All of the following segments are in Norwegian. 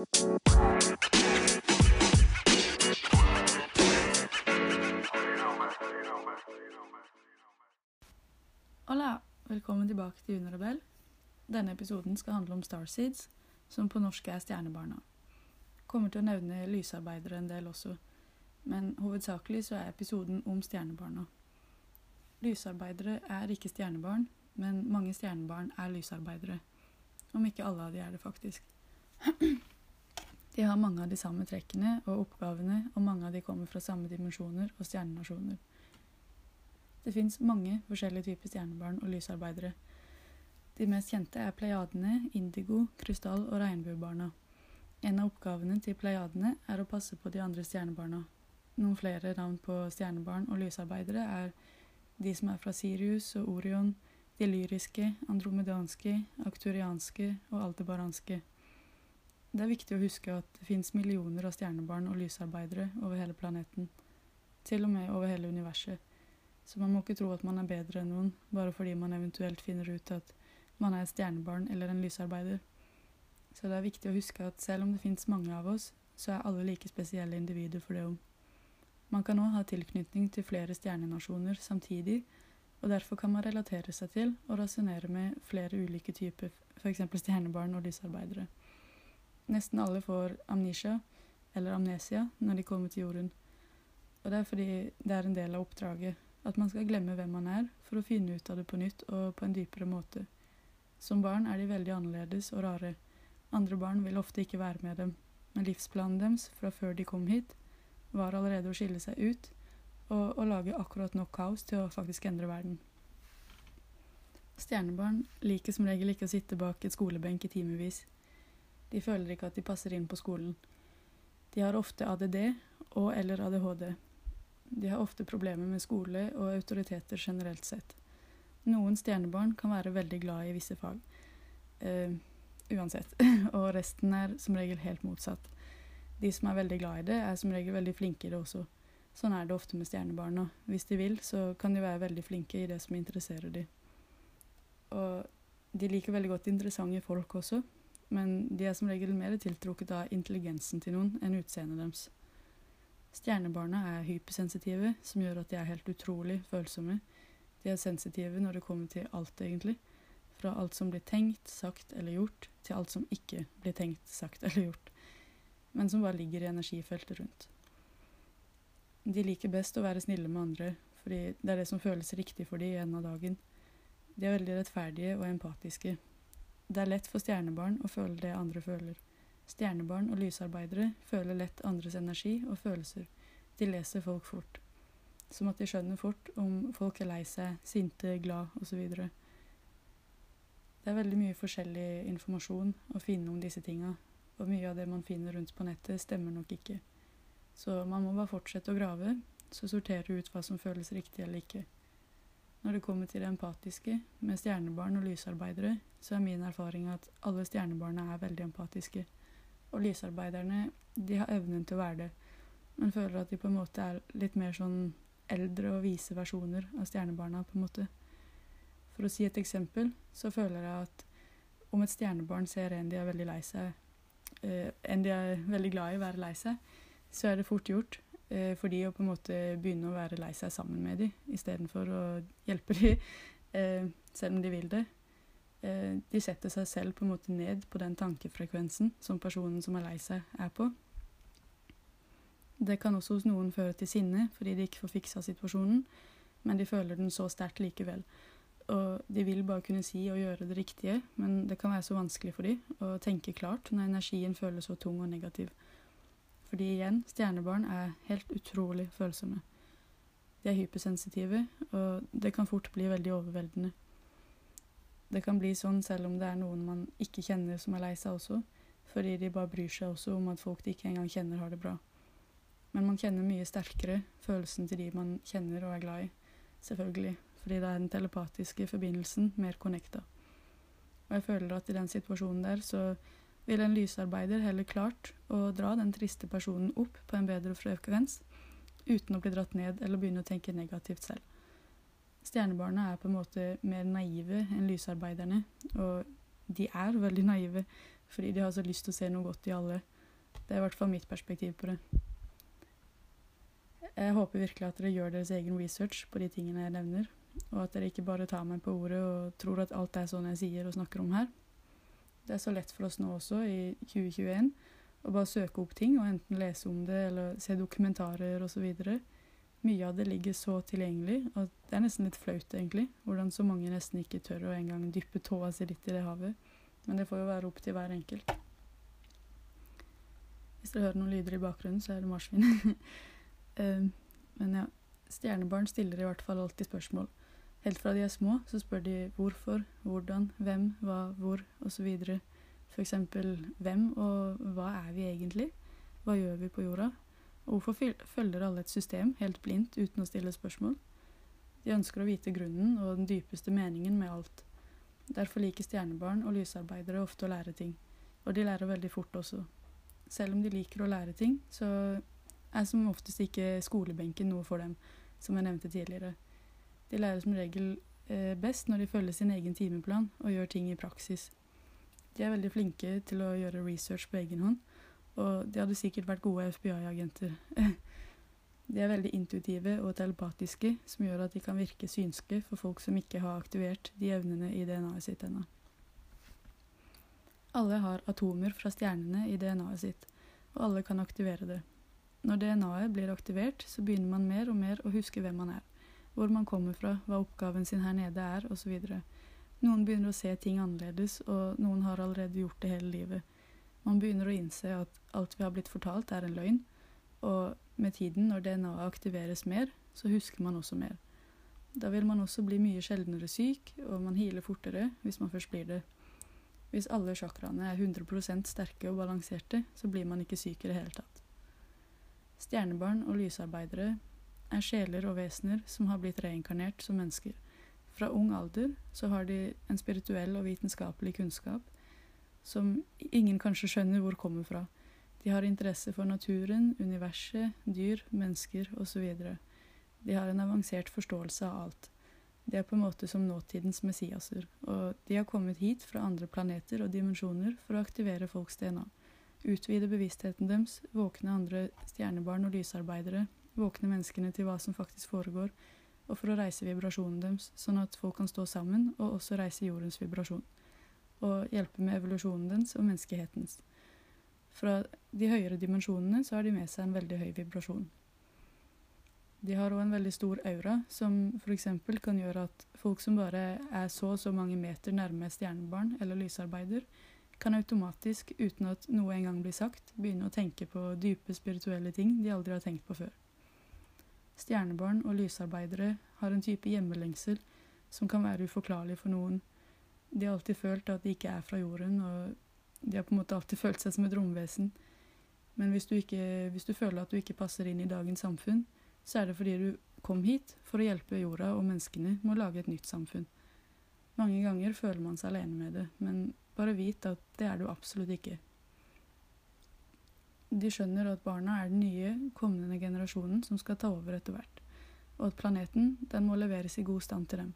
Hola, velkommen tilbake til Unirabel. Denne episoden skal handle om Starseeds, som på norsk er stjernebarna. Kommer til å nevne lysarbeidere en del også, men hovedsakelig så er episoden om stjernebarna. Lysarbeidere er ikke stjernebarn, men mange stjernebarn er lysarbeidere. Om ikke alle av de er det, faktisk. De har mange av de samme trekkene og oppgavene, og mange av de kommer fra samme dimensjoner og stjernenasjoner. Det fins mange forskjellige typer stjernebarn og lysarbeidere. De mest kjente er pleiadene, indigo, krystall og regnbuebarna. En av oppgavene til pleiadene er å passe på de andre stjernebarna. Noen flere navn på stjernebarn og lysarbeidere er de som er fra Sirius og Orion, de lyriske, andromedanske, akturianske og aldebaranske. Det er viktig å huske at det fins millioner av stjernebarn og lysarbeidere over hele planeten. Til og med over hele universet. Så man må ikke tro at man er bedre enn noen bare fordi man eventuelt finner ut at man er et stjernebarn eller en lysarbeider. Så det er viktig å huske at selv om det fins mange av oss, så er alle like spesielle individer for det om. Man kan òg ha tilknytning til flere stjernenasjoner samtidig, og derfor kan man relatere seg til og rasjonere med flere ulike typer, f.eks. stjernebarn og lysarbeidere. Nesten alle får amnesia, eller amnesia, når de kommer til jorden. Og det er fordi det er en del av oppdraget. At man skal glemme hvem man er, for å finne ut av det på nytt og på en dypere måte. Som barn er de veldig annerledes og rare. Andre barn vil ofte ikke være med dem, men livsplanen deres fra før de kom hit, var allerede å skille seg ut og å lage akkurat nok kaos til å faktisk endre verden. Stjernebarn liker som regel ikke å sitte bak et skolebenk i timevis. De føler ikke at de passer inn på skolen. De har ofte ADD og eller ADHD. De har ofte problemer med skole og autoriteter generelt sett. Noen stjernebarn kan være veldig glad i visse fag. Uh, uansett. og resten er som regel helt motsatt. De som er veldig glad i det, er som regel veldig flinke i det også. Sånn er det ofte med stjernebarna. Hvis de vil, så kan de være veldig flinke i det som interesserer dem. Og de liker veldig godt interessante folk også, men de er som regel mer tiltrukket av intelligensen til noen enn utseendet deres. Stjernebarna er hypersensitive, som gjør at de er helt utrolig følsomme. De er sensitive når det kommer til alt, egentlig. Fra alt som blir tenkt, sagt eller gjort, til alt som ikke blir tenkt, sagt eller gjort, men som bare ligger i energifeltet rundt. De liker best å være snille med andre, fordi det er det som føles riktig for dem i enden av dagen. De er veldig rettferdige og empatiske. Det er lett for stjernebarn å føle det andre føler. Stjernebarn og lysarbeidere føler lett andres energi og følelser. De leser folk fort. Som at de skjønner fort om folk er lei seg, sinte, glad osv. Det er veldig mye forskjellig informasjon å finne om disse tinga, og mye av det man finner rundt på nettet, stemmer nok ikke. Så man må bare fortsette å grave, så sortere ut hva som føles riktig eller ikke. Når det kommer til det empatiske, med stjernebarn og lysarbeidere, så er min erfaring at alle stjernebarna er veldig empatiske. Og lysarbeiderne, de har evnen til å være det, men føler at de på en måte er litt mer sånn eldre og vise versjoner av stjernebarna, på en måte. For å si et eksempel, så føler jeg at om et stjernebarn ser en de er veldig lei seg, eh, en de er veldig glad i å være lei seg, så er det fort gjort eh, for de å på en måte begynne å være lei seg sammen med de, istedenfor å hjelpe de, eh, selv om de vil det. Eh, de setter seg selv på en måte ned på den tankefrekvensen som personen som er lei seg, er på. Det kan også hos noen føre til sinne fordi de ikke får fiksa situasjonen, men de føler den så sterkt likevel. Og de vil bare kunne si og gjøre det riktige, men det kan være så vanskelig for dem å tenke klart når energien føles så tung og negativ. Fordi igjen, stjernebarn er helt utrolig følsomme. De er hypersensitive, og det kan fort bli veldig overveldende. Det kan bli sånn selv om det er noen man ikke kjenner som er lei seg også, fordi de bare bryr seg også om at folk de ikke engang kjenner, har det bra. Men man kjenner mye sterkere følelsen til de man kjenner og er glad i, selvfølgelig, fordi da er den telepatiske forbindelsen mer connecta. Og jeg føler at i den situasjonen der så ville en lysarbeider heller klart å dra den triste personen opp på en bedre frekvens, uten å bli dratt ned eller begynne å tenke negativt selv. Stjernebarna er på en måte mer naive enn lysarbeiderne, og de er veldig naive, fordi de har så lyst til å se noe godt i alle. Det er i hvert fall mitt perspektiv på det. Jeg håper virkelig at dere gjør deres egen research på de tingene jeg nevner, og at dere ikke bare tar meg på ordet og tror at alt er sånn jeg sier og snakker om her. Det er så lett for oss nå også, i 2021, å bare søke opp ting og enten lese om det eller se dokumentarer osv. Mye av det ligger så tilgjengelig at det er nesten litt flaut, egentlig. Hvordan så mange nesten ikke tør å engang dyppe tåa si litt i det havet. Men det får jo være opp til hver enkelt. Hvis dere hører noen lyder i bakgrunnen, så er det marsvin. uh, men ja, stjernebarn stiller i hvert fall alltid spørsmål. Helt fra de er små, så spør de hvorfor, hvordan, hvem, hva, hvor osv. F.eks. hvem og hva er vi egentlig? Hva gjør vi på jorda? Og hvorfor følger alle et system helt blindt uten å stille spørsmål? De ønsker å vite grunnen og den dypeste meningen med alt. Derfor liker stjernebarn og lysarbeidere ofte å lære ting. Og de lærer veldig fort også. Selv om de liker å lære ting, så er som oftest ikke skolebenken noe for dem, som jeg nevnte tidligere. De lærer som regel eh, best når de følger sin egen timeplan og gjør ting i praksis. De er veldig flinke til å gjøre research på egen hånd, og de hadde sikkert vært gode FBI-agenter. de er veldig intuitive og telepatiske, som gjør at de kan virke synske for folk som ikke har aktivert de evnene i DNA-et sitt ennå. Alle har atomer fra stjernene i DNA-et sitt, og alle kan aktivere det. Når DNA-et blir aktivert, så begynner man mer og mer å huske hvem man er, hvor man kommer fra, hva oppgaven sin her nede er, osv. Noen begynner å se ting annerledes, og noen har allerede gjort det hele livet. Man begynner å innse at alt vi har blitt fortalt, er en løgn, og med tiden, når DNA-et aktiveres mer, så husker man også mer. Da vil man også bli mye sjeldnere syk, og man healer fortere hvis man først blir det. Hvis alle chakraene er 100% sterke og balanserte, så blir man ikke syk i det hele tatt. Stjernebarn og lysarbeidere er sjeler og vesener som har blitt reinkarnert som mennesker. Fra ung alder så har de en spirituell og vitenskapelig kunnskap som ingen kanskje skjønner hvor kommer fra. De har interesse for naturen, universet, dyr, mennesker osv. De har en avansert forståelse av alt. De er på en måte som nåtidens messiaser, og de har kommet hit fra andre planeter og dimensjoner for å aktivere folks DNA. Utvide bevisstheten deres, våkne andre stjernebarn og lysarbeidere, våkne menneskene til hva som faktisk foregår, og for å reise vibrasjonen deres, sånn at folk kan stå sammen og også reise jordens vibrasjon. Og hjelpe med evolusjonen deres og menneskehetens. Fra de høyere dimensjonene så har de med seg en veldig høy vibrasjon. De har òg en veldig stor aura, som f.eks. kan gjøre at folk som bare er så og så mange meter nærme stjernebarn eller lysarbeider, kan automatisk, uten at noe engang blir sagt, begynne å tenke på dype spirituelle ting de aldri har tenkt på før. Stjernebarn og lysarbeidere har en type hjemmelengsel som kan være uforklarlig for noen. De har alltid følt at de ikke er fra jorden, og de har på en måte alltid følt seg som et romvesen. Men hvis du, ikke, hvis du føler at du ikke passer inn i dagens samfunn, så er det fordi du kom hit for å hjelpe jorda og menneskene med å lage et nytt samfunn. Mange ganger føler man seg alene med det, men bare vit at det er du absolutt ikke. De skjønner at barna er den nye, kommende generasjonen som skal ta over etter hvert, og at planeten den må leveres i god stand til dem.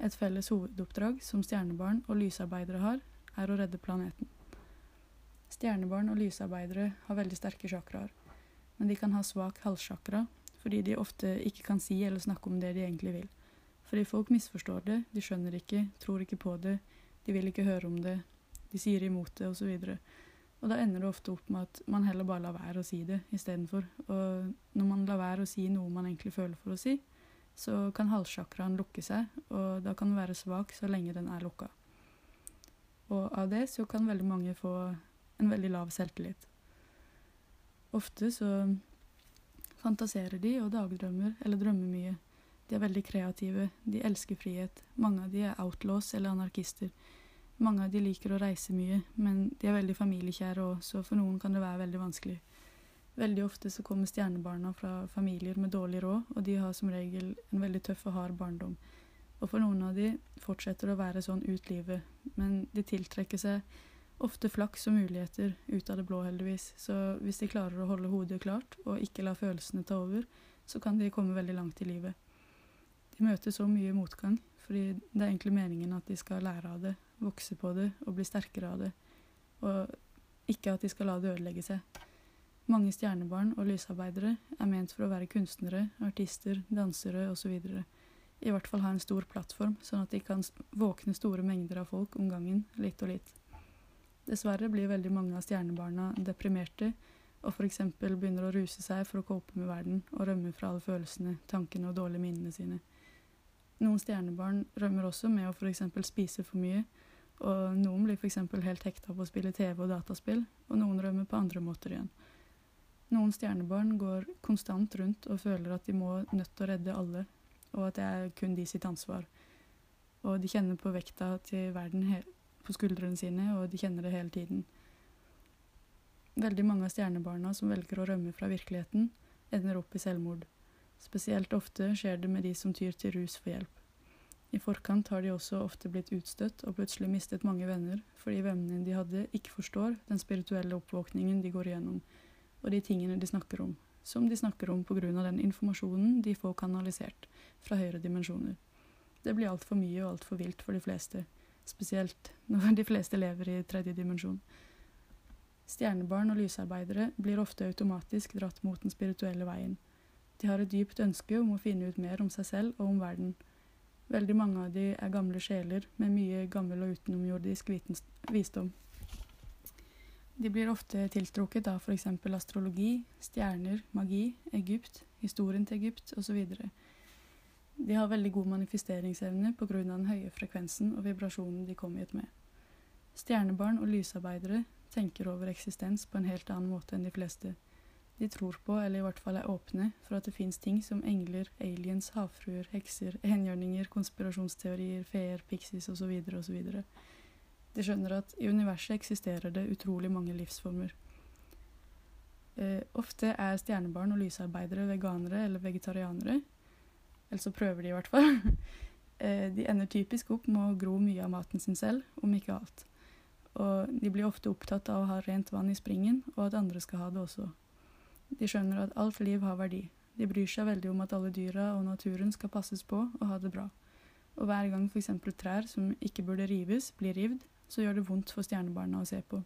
Et felles hovedoppdrag som stjernebarn og lysarbeidere har, er å redde planeten. Stjernebarn og lysarbeidere har veldig sterke chakraer, men de kan ha svak halssjakra, fordi de ofte ikke kan si eller snakke om det de egentlig vil. Fordi folk misforstår det, de skjønner ikke, tror ikke på det, de vil ikke høre om det, de sier imot det osv. Og, da ender det ofte opp med at man heller bare lar være å si det istedenfor. Og når man lar være å si noe man egentlig føler for å si, så kan halssjakraen lukke seg, og da kan den være svak så lenge den er lukka. Og av det så kan veldig mange få en veldig lav selvtillit. Ofte så fantaserer de og dagdrømmer eller drømmer mye. De er veldig kreative, de elsker frihet. Mange av de er outlaws eller anarkister. Mange av de liker å reise mye, men de er veldig familiekjære òg, så for noen kan det være veldig vanskelig. Veldig ofte så kommer stjernebarna fra familier med dårlig råd, og de har som regel en veldig tøff og hard barndom. Og for noen av de fortsetter å være sånn ut livet, men de tiltrekker seg ofte flaks og muligheter ut av det blå, heldigvis. Så hvis de klarer å holde hodet klart og ikke la følelsene ta over, så kan de komme veldig langt i livet. De møter så mye motgang, fordi det er egentlig meningen at de skal lære av det, vokse på det og bli sterkere av det. og ikke at de skal la det ødelegge seg. Mange stjernebarn og lysarbeidere er ment for å være kunstnere, artister, dansere osv. I hvert fall ha en stor plattform, sånn at de kan våkne store mengder av folk om gangen, litt og litt. Dessverre blir veldig mange av stjernebarna deprimerte og f.eks. begynner å ruse seg for å cope med verden og rømme fra alle følelsene, tankene og dårlige minnene sine. Noen stjernebarn rømmer også med å f.eks. spise for mye, og noen blir f.eks. helt hekta på å spille TV og dataspill, og noen rømmer på andre måter igjen. Noen stjernebarn går konstant rundt og føler at de må nødt til å redde alle, og at det er kun de sitt ansvar. Og de kjenner på vekta til verden på skuldrene sine, og de kjenner det hele tiden. Veldig mange av stjernebarna som velger å rømme fra virkeligheten, ender opp i selvmord. Spesielt ofte skjer det med de som tyr til rus for hjelp. I forkant har de også ofte blitt utstøtt og plutselig mistet mange venner fordi vennene de hadde, ikke forstår den spirituelle oppvåkningen de går igjennom, og de tingene de snakker om, som de snakker om pga. den informasjonen de får kanalisert fra høyere dimensjoner. Det blir altfor mye og altfor vilt for de fleste, spesielt når de fleste lever i tredje dimensjon. Stjernebarn og lysarbeidere blir ofte automatisk dratt mot den spirituelle veien. De har et dypt ønske om å finne ut mer om seg selv og om verden. Veldig mange av de er gamle sjeler med mye gammel og utenomjordisk visdom. De blir ofte tiltrukket av f.eks. astrologi, stjerner, magi, Egypt, historien til Egypt osv. De har veldig god manifesteringsevne pga. den høye frekvensen og vibrasjonen de kom hit med. Stjernebarn og lysarbeidere tenker over eksistens på en helt annen måte enn de fleste. De tror på, eller i hvert fall er åpne, for at det fins ting som engler, aliens, havfruer, hekser, enhjørninger, konspirasjonsteorier, feer, pixies osv. osv. De skjønner at i universet eksisterer det utrolig mange livsformer. Eh, ofte er stjernebarn og lysarbeidere veganere eller vegetarianere. Eller så prøver de i hvert fall. eh, de ender typisk opp med å gro mye av maten sin selv, om ikke alt. Og de blir ofte opptatt av å ha rent vann i springen, og at andre skal ha det også. De skjønner at alt liv har verdi. De bryr seg veldig om at alle dyra og naturen skal passes på og ha det bra. Og hver gang f.eks. trær som ikke burde rives, blir rivd, så gjør det vondt for stjernebarna å se på.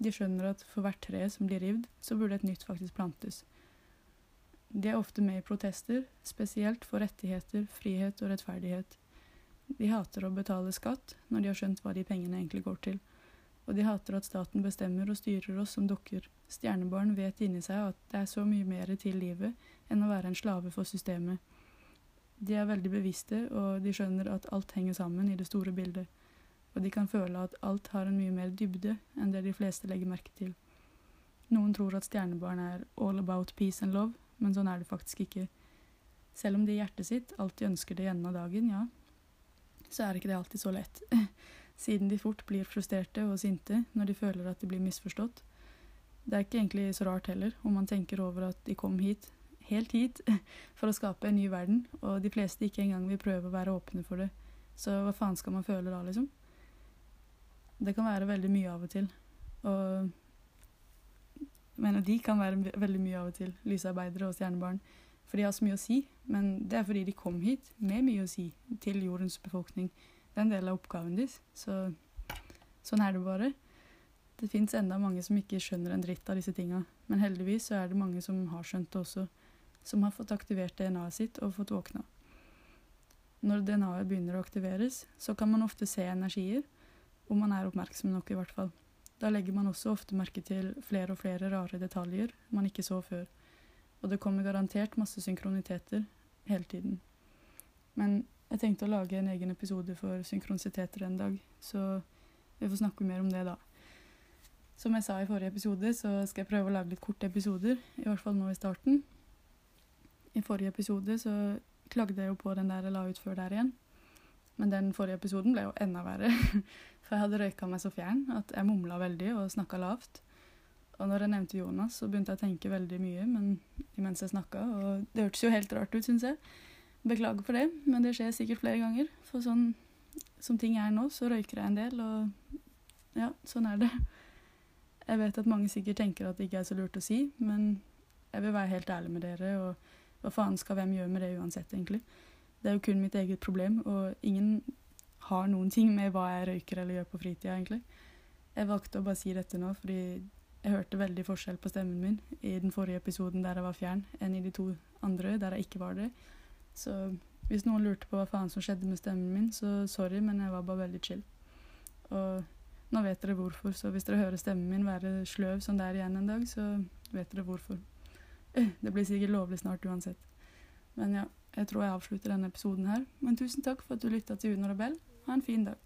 De skjønner at for hvert tre som blir rivd, så burde et nytt faktisk plantes. De er ofte med i protester, spesielt for rettigheter, frihet og rettferdighet. De hater å betale skatt når de har skjønt hva de pengene egentlig går til og de hater at staten bestemmer og styrer oss som dukker. Stjernebarn vet inni seg at det er så mye mer til livet enn å være en slave for systemet. De er veldig bevisste, og de skjønner at alt henger sammen i det store bildet. Og de kan føle at alt har en mye mer dybde enn det de fleste legger merke til. Noen tror at stjernebarn er all about peace and love, men sånn er det faktisk ikke. Selv om de i hjertet sitt alltid ønsker det av dagen, ja, så er ikke det alltid så lett. siden de fort blir frustrerte og sinte når de føler at de blir misforstått. Det er ikke egentlig så rart heller, om man tenker over at de kom hit, helt hit, for å skape en ny verden, og de fleste ikke engang vil prøve å være åpne for det. Så hva faen skal man føle da, liksom? Det kan være veldig mye av og til. Og jeg de kan være veldig mye av og til, lysarbeidere og stjernebarn. For de har så mye å si, men det er fordi de kom hit med mye å si til jordens befolkning. Det er en del av oppgaven deres. Så sånn er det bare. Det fins enda mange som ikke skjønner en dritt av disse tinga, men heldigvis så er det mange som har skjønt det også, som har fått aktivert DNA-et sitt og fått våkna. Når DNA-et begynner å aktiveres, så kan man ofte se energier, om man er oppmerksom nok, i hvert fall. Da legger man også ofte merke til flere og flere rare detaljer man ikke så før. Og det kommer garantert masse synkroniteter hele tiden. Men jeg tenkte å lage en egen episode for synkronisiteter en dag, så vi får snakke mer om det da. Som jeg sa i forrige episode, så skal jeg prøve å lage litt korte episoder, i hvert fall nå i starten. I forrige episode så klagde jeg jo på den der jeg la ut før der igjen. Men den forrige episoden ble jo enda verre. For jeg hadde røyka meg så fjern at jeg mumla veldig og snakka lavt. Og når jeg nevnte Jonas, så begynte jeg å tenke veldig mye men imens jeg snakka, og det hørtes jo helt rart ut, syns jeg. Beklager for det, men det skjer sikkert flere ganger. For sånn som ting er nå, så røyker jeg en del, og ja, sånn er det. Jeg vet at mange sikkert tenker at det ikke er så lurt å si, men jeg vil være helt ærlig med dere, og hva faen skal hvem gjøre med det uansett, egentlig? Det er jo kun mitt eget problem, og ingen har noen ting med hva jeg røyker eller gjør på fritida, egentlig. Jeg valgte å bare si dette nå fordi jeg hørte veldig forskjell på stemmen min i den forrige episoden der jeg var fjern, enn i de to andre der jeg ikke var det. Så hvis noen lurte på hva faen som skjedde med stemmen min, så sorry, men jeg var bare veldig chill. Og nå vet dere hvorfor, så hvis dere hører stemmen min være sløv som det er igjen en dag, så vet dere hvorfor. Det blir sikkert lovlig snart uansett. Men ja, jeg tror jeg avslutter denne episoden her. Men tusen takk for at du lytta til Uno Rebell. Ha en fin dag.